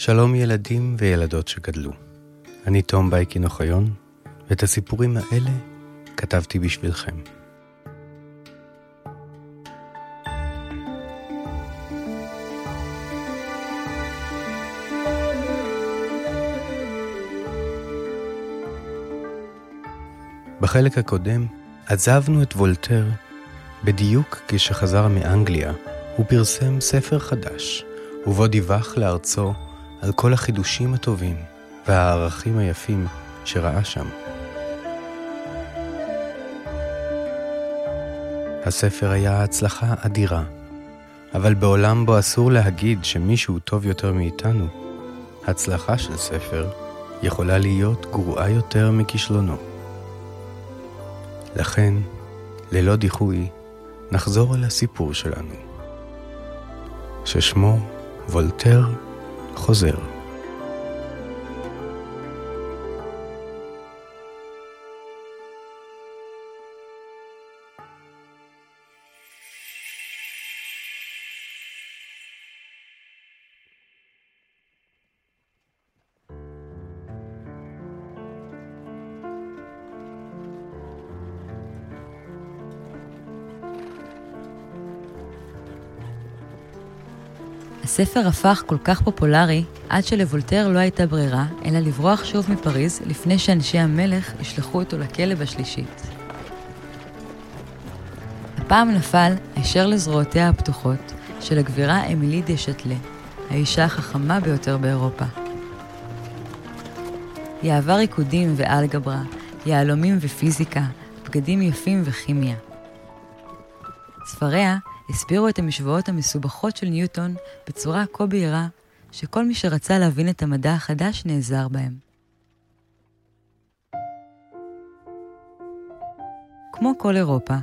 שלום ילדים וילדות שגדלו. אני תום בייקין אוחיון, ואת הסיפורים האלה כתבתי בשבילכם. בחלק הקודם עזבנו את וולטר בדיוק כשחזר מאנגליה, הוא פרסם ספר חדש, ובו דיווח לארצו על כל החידושים הטובים והערכים היפים שראה שם. הספר היה הצלחה אדירה, אבל בעולם בו אסור להגיד שמישהו טוב יותר מאיתנו, הצלחה של ספר יכולה להיות גרועה יותר מכישלונו. לכן, ללא דיחוי, נחזור אל הסיפור שלנו, ששמו וולטר חוזר. הספר הפך כל כך פופולרי, עד שלוולטר לא הייתה ברירה, אלא לברוח שוב מפריז לפני שאנשי המלך ישלחו אותו לכלא בשלישית. הפעם נפל הישר לזרועותיה הפתוחות של הגבירה אמילי דה שטלה, האישה החכמה ביותר באירופה. היא אהבה ריקודים ואלגברה, יהלומים ופיזיקה, בגדים יפים וכימיה. ספריה הסבירו את המשוואות המסובכות של ניוטון בצורה כה בהירה, שכל מי שרצה להבין את המדע החדש נעזר בהם. כמו כל אירופה,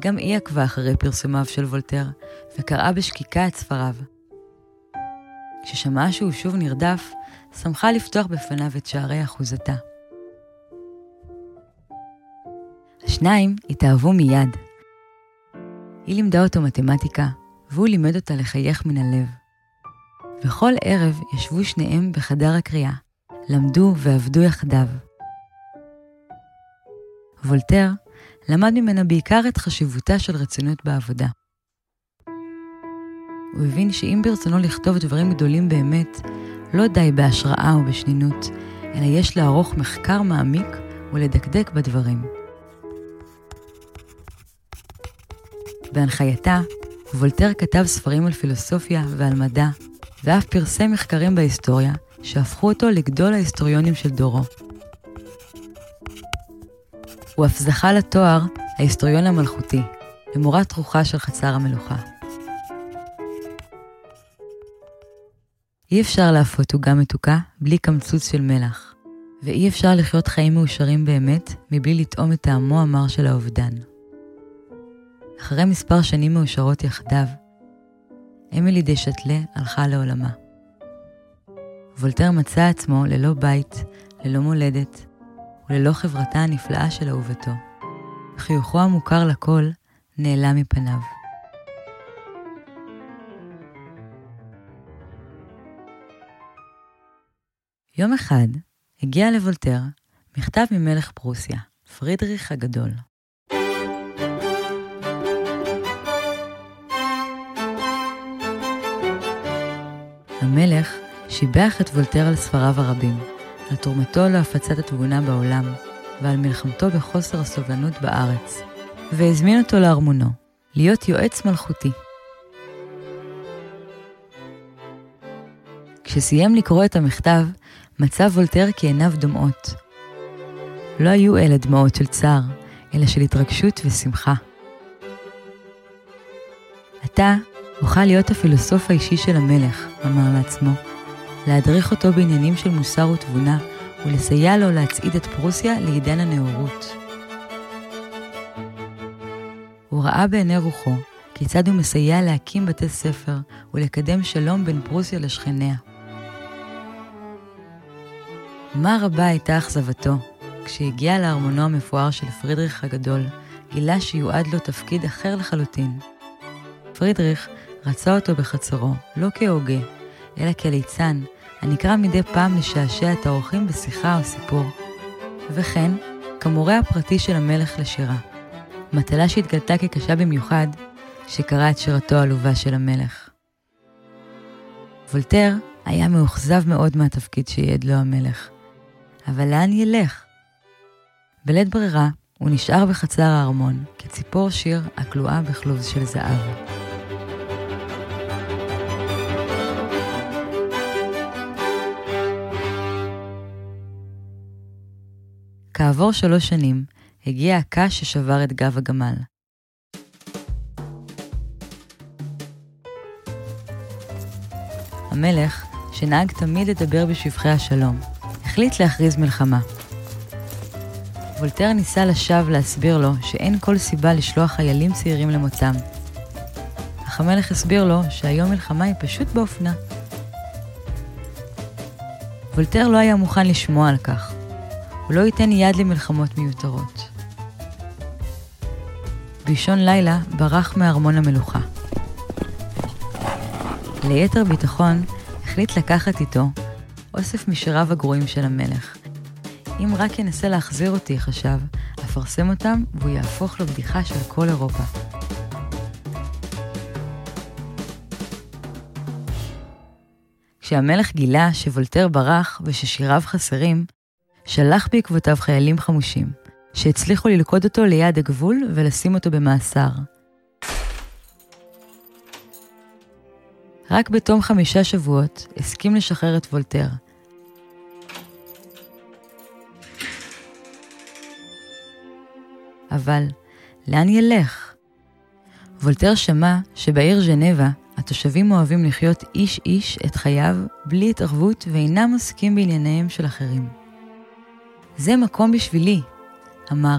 גם היא עקבה אחרי פרסומיו של וולטר, וקראה בשקיקה את ספריו. כששמעה שהוא שוב נרדף, שמחה לפתוח בפניו את שערי אחוזתה. השניים התאהבו מיד, היא לימדה אותו מתמטיקה, והוא לימד אותה לחייך מן הלב. וכל ערב ישבו שניהם בחדר הקריאה, למדו ועבדו יחדיו. וולטר למד ממנה בעיקר את חשיבותה של רצינות בעבודה. הוא הבין שאם ברצונו לכתוב דברים גדולים באמת, לא די בהשראה או בשנינות, אלא יש לערוך מחקר מעמיק ולדקדק בדברים. בהנחייתה, וולטר כתב ספרים על פילוסופיה ועל מדע, ואף פרסם מחקרים בהיסטוריה, שהפכו אותו לגדול ההיסטוריונים של דורו. הוא אף זכה לתואר ההיסטוריון המלכותי, למורת רוחה של חצר המלוכה. אי אפשר להפות עוגה מתוקה בלי קמצוץ של מלח, ואי אפשר לחיות חיים מאושרים באמת מבלי לטעום את טעמו המר של האובדן. אחרי מספר שנים מאושרות יחדיו, אמילי דה שטלה הלכה לעולמה. וולטר מצא עצמו ללא בית, ללא מולדת, וללא חברתה הנפלאה של אהובתו. חיוכו המוכר לכל נעלם מפניו. יום אחד הגיע לוולטר מכתב ממלך פרוסיה, פרידריך הגדול. המלך שיבח את וולטר על ספריו הרבים, על תרומתו להפצת התבונה בעולם, ועל מלחמתו בחוסר הסובלנות בארץ, והזמין אותו לארמונו, להיות יועץ מלכותי. כשסיים לקרוא את המכתב, מצא וולטר כי עיניו דומעות. לא היו אלה דמעות של צער, אלא של התרגשות ושמחה. עתה אוכל להיות הפילוסוף האישי של המלך, אמר לעצמו, להדריך אותו בעניינים של מוסר ותבונה, ולסייע לו להצעיד את פרוסיה לעידן הנאורות. הוא ראה בעיני רוחו כיצד הוא מסייע להקים בתי ספר ולקדם שלום בין פרוסיה לשכניה. מה רבה הייתה אכזבתו, כשהגיע לארמונו המפואר של פרידריך הגדול, גילה שיועד לו תפקיד אחר לחלוטין. פרידריך רצה אותו בחצרו, לא כהוגה, אלא כליצן, הנקרא מדי פעם לשעשע את האורחים בשיחה או סיפור, וכן כמורה הפרטי של המלך לשירה, מטלה שהתגלתה כקשה במיוחד שקרא את שירתו העלובה של המלך. וולטר היה מאוכזב מאוד מהתפקיד שייעד לו המלך. אבל לאן ילך? בלית ברירה, הוא נשאר בחצר הארמון, כציפור שיר הכלואה בכלוב של זהב. כעבור שלוש שנים, הגיע הקש ששבר את גב הגמל. המלך, שנהג תמיד לדבר בשבחי השלום, החליט להכריז מלחמה. וולטר ניסה לשווא להסביר לו שאין כל סיבה לשלוח חיילים צעירים למותם. אך המלך הסביר לו שהיום מלחמה היא פשוט באופנה. וולטר לא היה מוכן לשמוע על כך. הוא לא ייתן יד למלחמות מיותרות. באישון לילה ברח מארמון המלוכה. ליתר ביטחון, החליט לקחת איתו אוסף משיריו הגרועים של המלך. אם רק ינסה להחזיר אותי, חשב, אפרסם אותם והוא יהפוך לבדיחה של כל אירופה. כשהמלך גילה שוולטר ברח וששיריו חסרים, שלח בעקבותיו חיילים חמושים, שהצליחו ללכוד אותו ליד הגבול ולשים אותו במאסר. רק בתום חמישה שבועות הסכים לשחרר את וולטר. אבל לאן ילך? וולטר שמע שבעיר ז'נבה התושבים אוהבים לחיות איש-איש את חייו בלי התערבות ואינם עוסקים בענייניהם של אחרים. זה מקום בשבילי, אמר,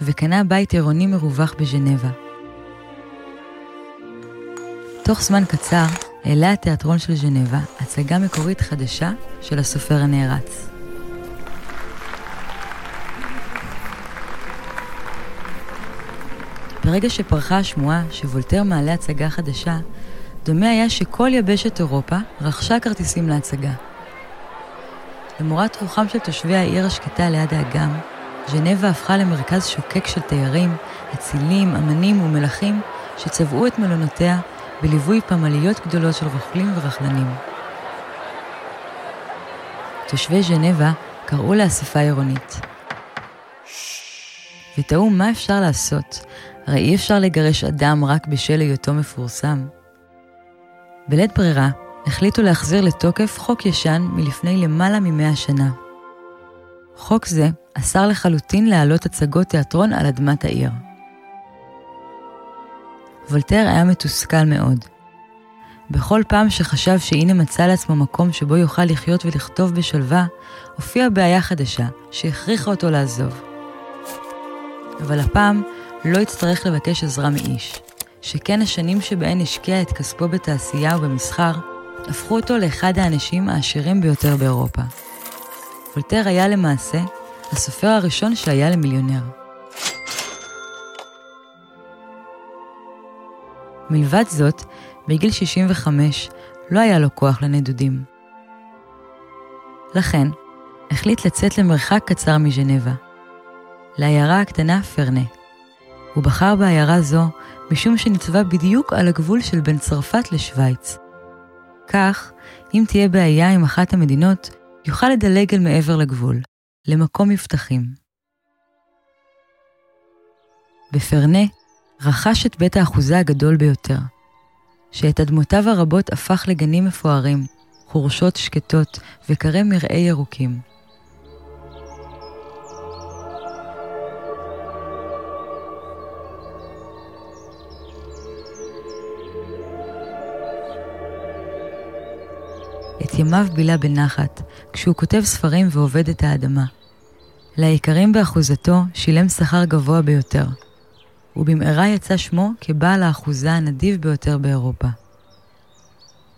וקנה בית עירוני מרווח בז'נבה. תוך זמן קצר העלה התיאטרון של ז'נבה הצגה מקורית חדשה של הסופר הנערץ. ברגע שפרחה השמועה שוולטר מעלה הצגה חדשה, דומה היה שכל יבשת אירופה רכשה כרטיסים להצגה. למורת רוחם של תושבי העיר השקטה ליד האגם, ז'נבה הפכה למרכז שוקק של תיירים, אצילים, אמנים ומלכים שצבעו את מלונותיה בליווי פמליות גדולות של רוכלים ורכלנים. תושבי ז'נבה קראו לאספה עירונית. ותהו מה אפשר לעשות, הרי אי אפשר לגרש אדם רק בשל היותו מפורסם. בלית ברירה, החליטו להחזיר לתוקף חוק ישן מלפני למעלה ממאה שנה. חוק זה אסר לחלוטין להעלות הצגות תיאטרון על אדמת העיר. וולטר היה מתוסכל מאוד. בכל פעם שחשב שהנה מצא לעצמו מקום שבו יוכל לחיות ולכתוב בשלווה, הופיעה בעיה חדשה, שהכריחה אותו לעזוב. אבל הפעם לא יצטרך לבקש עזרה מאיש, שכן השנים שבהן השקיע את כספו בתעשייה ובמסחר, הפכו אותו לאחד האנשים העשירים ביותר באירופה. וולטר היה למעשה הסופר הראשון שהיה למיליונר. מלבד זאת, בגיל 65 לא היה לו כוח לנדודים. לכן, החליט לצאת למרחק קצר מז'נבה, לעיירה הקטנה פרנה. הוא בחר בעיירה זו משום שנצבה בדיוק על הגבול של בין צרפת לשוויץ. כך, אם תהיה בעיה עם אחת המדינות, יוכל לדלג אל מעבר לגבול, למקום מבטחים. בפרנה רכש את בית האחוזה הגדול ביותר, שאת אדמותיו הרבות הפך לגנים מפוארים, חורשות שקטות וקרי מרעה ירוקים. ימיו בילה בנחת, כשהוא כותב ספרים ועובד את האדמה. ליקרים באחוזתו שילם שכר גבוה ביותר, ובמהרה יצא שמו כבעל האחוזה הנדיב ביותר באירופה.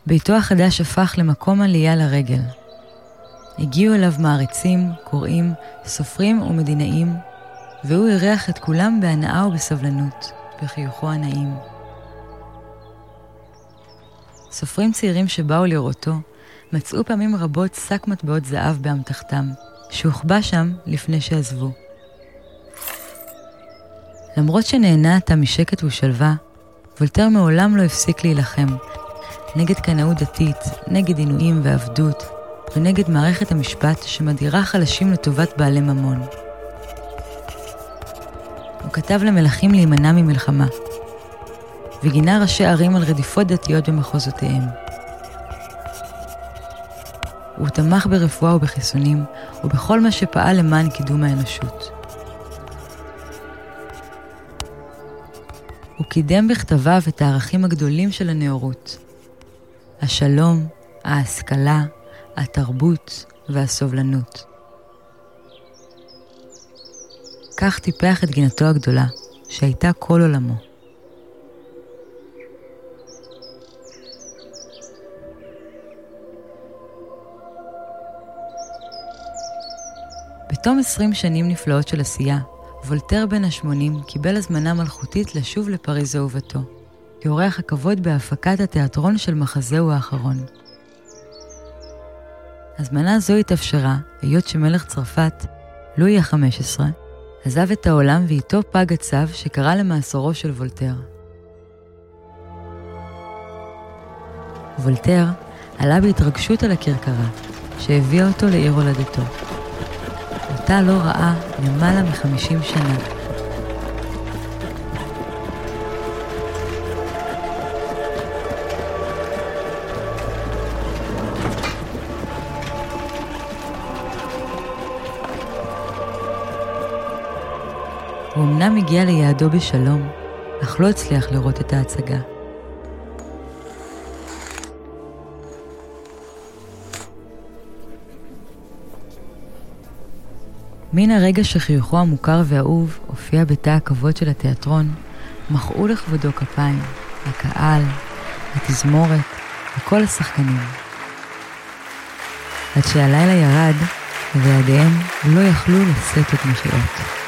ביתו החדש הפך למקום עלייה לרגל. הגיעו אליו מעריצים, קוראים, סופרים ומדינאים, והוא אירח את כולם בהנאה ובסבלנות, בחיוכו הנעים. סופרים צעירים שבאו לראותו מצאו פעמים רבות שק מטבעות זהב באמתחתם, שהוחבא שם לפני שעזבו. למרות שנהנעת משקט ושלווה, וולטר מעולם לא הפסיק להילחם נגד קנאות דתית, נגד עינויים ועבדות, ונגד מערכת המשפט שמדירה חלשים לטובת בעלי ממון. הוא כתב למלכים להימנע ממלחמה, וגינה ראשי ערים על רדיפות דתיות במחוזותיהם. הוא תמך ברפואה ובחיסונים, ובכל מה שפעל למען קידום האנושות. הוא קידם בכתביו את הערכים הגדולים של הנאורות. השלום, ההשכלה, התרבות והסובלנות. כך טיפח את גינתו הגדולה, שהייתה כל עולמו. בתום עשרים שנים נפלאות של עשייה, וולטר בן ה-80 קיבל הזמנה מלכותית לשוב לפריז אהובתו, כאורח הכבוד בהפקת התיאטרון של מחזהו האחרון. הזמנה זו התאפשרה, היות שמלך צרפת, לואי ה-15, עזב את העולם ואיתו פג הצו שקרא למאסרו של וולטר. וולטר עלה בהתרגשות על הכרכרה, שהביאה אותו לעיר הולדתו. אותה לא ראה למעלה מחמישים שנה. הוא אמנם הגיע ליעדו בשלום, אך לא הצליח לראות את ההצגה. מן הרגע שחיוכו המוכר והאהוב הופיע בתא הכבוד של התיאטרון, מחאו לכבודו כפיים, הקהל, התזמורת וכל השחקנים. עד שהלילה ירד, וידיהם לא יכלו לשאת את מחיאות.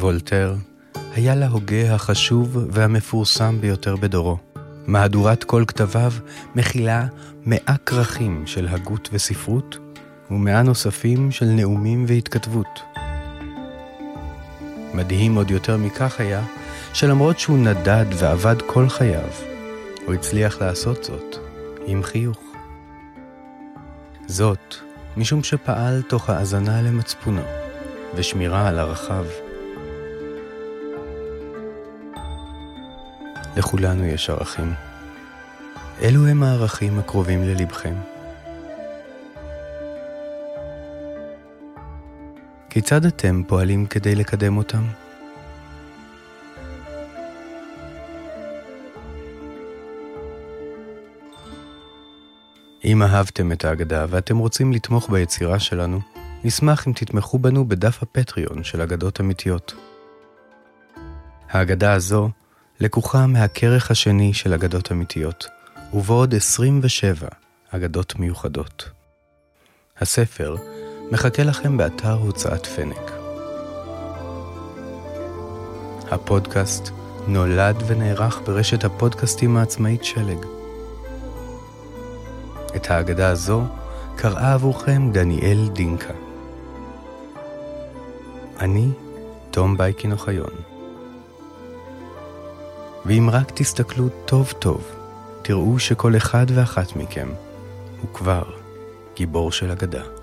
וולטר היה להוגה החשוב והמפורסם ביותר בדורו. מהדורת כל כתביו מכילה מאה כרכים של הגות וספרות, ומאה נוספים של נאומים והתכתבות. מדהים עוד יותר מכך היה, שלמרות שהוא נדד ועבד כל חייו, הוא הצליח לעשות זאת עם חיוך. זאת משום שפעל תוך האזנה למצפונו ושמירה על ערכיו. לכולנו יש ערכים. אלו הם הערכים הקרובים ללבכם. כיצד אתם פועלים כדי לקדם אותם? אם אהבתם את ההגדה ואתם רוצים לתמוך ביצירה שלנו, נשמח אם תתמכו בנו בדף הפטריון של אגדות אמיתיות. ההגדה הזו לקוחה מהכרך השני של אגדות אמיתיות, ובעוד 27 אגדות מיוחדות. הספר מחכה לכם באתר הוצאת פנק. הפודקאסט נולד ונערך ברשת הפודקאסטים העצמאית שלג. את ההגדה הזו קראה עבורכם דניאל דינקה. אני תום בייקין אוחיון. ואם רק תסתכלו טוב טוב, תראו שכל אחד ואחת מכם הוא כבר גיבור של אגדה.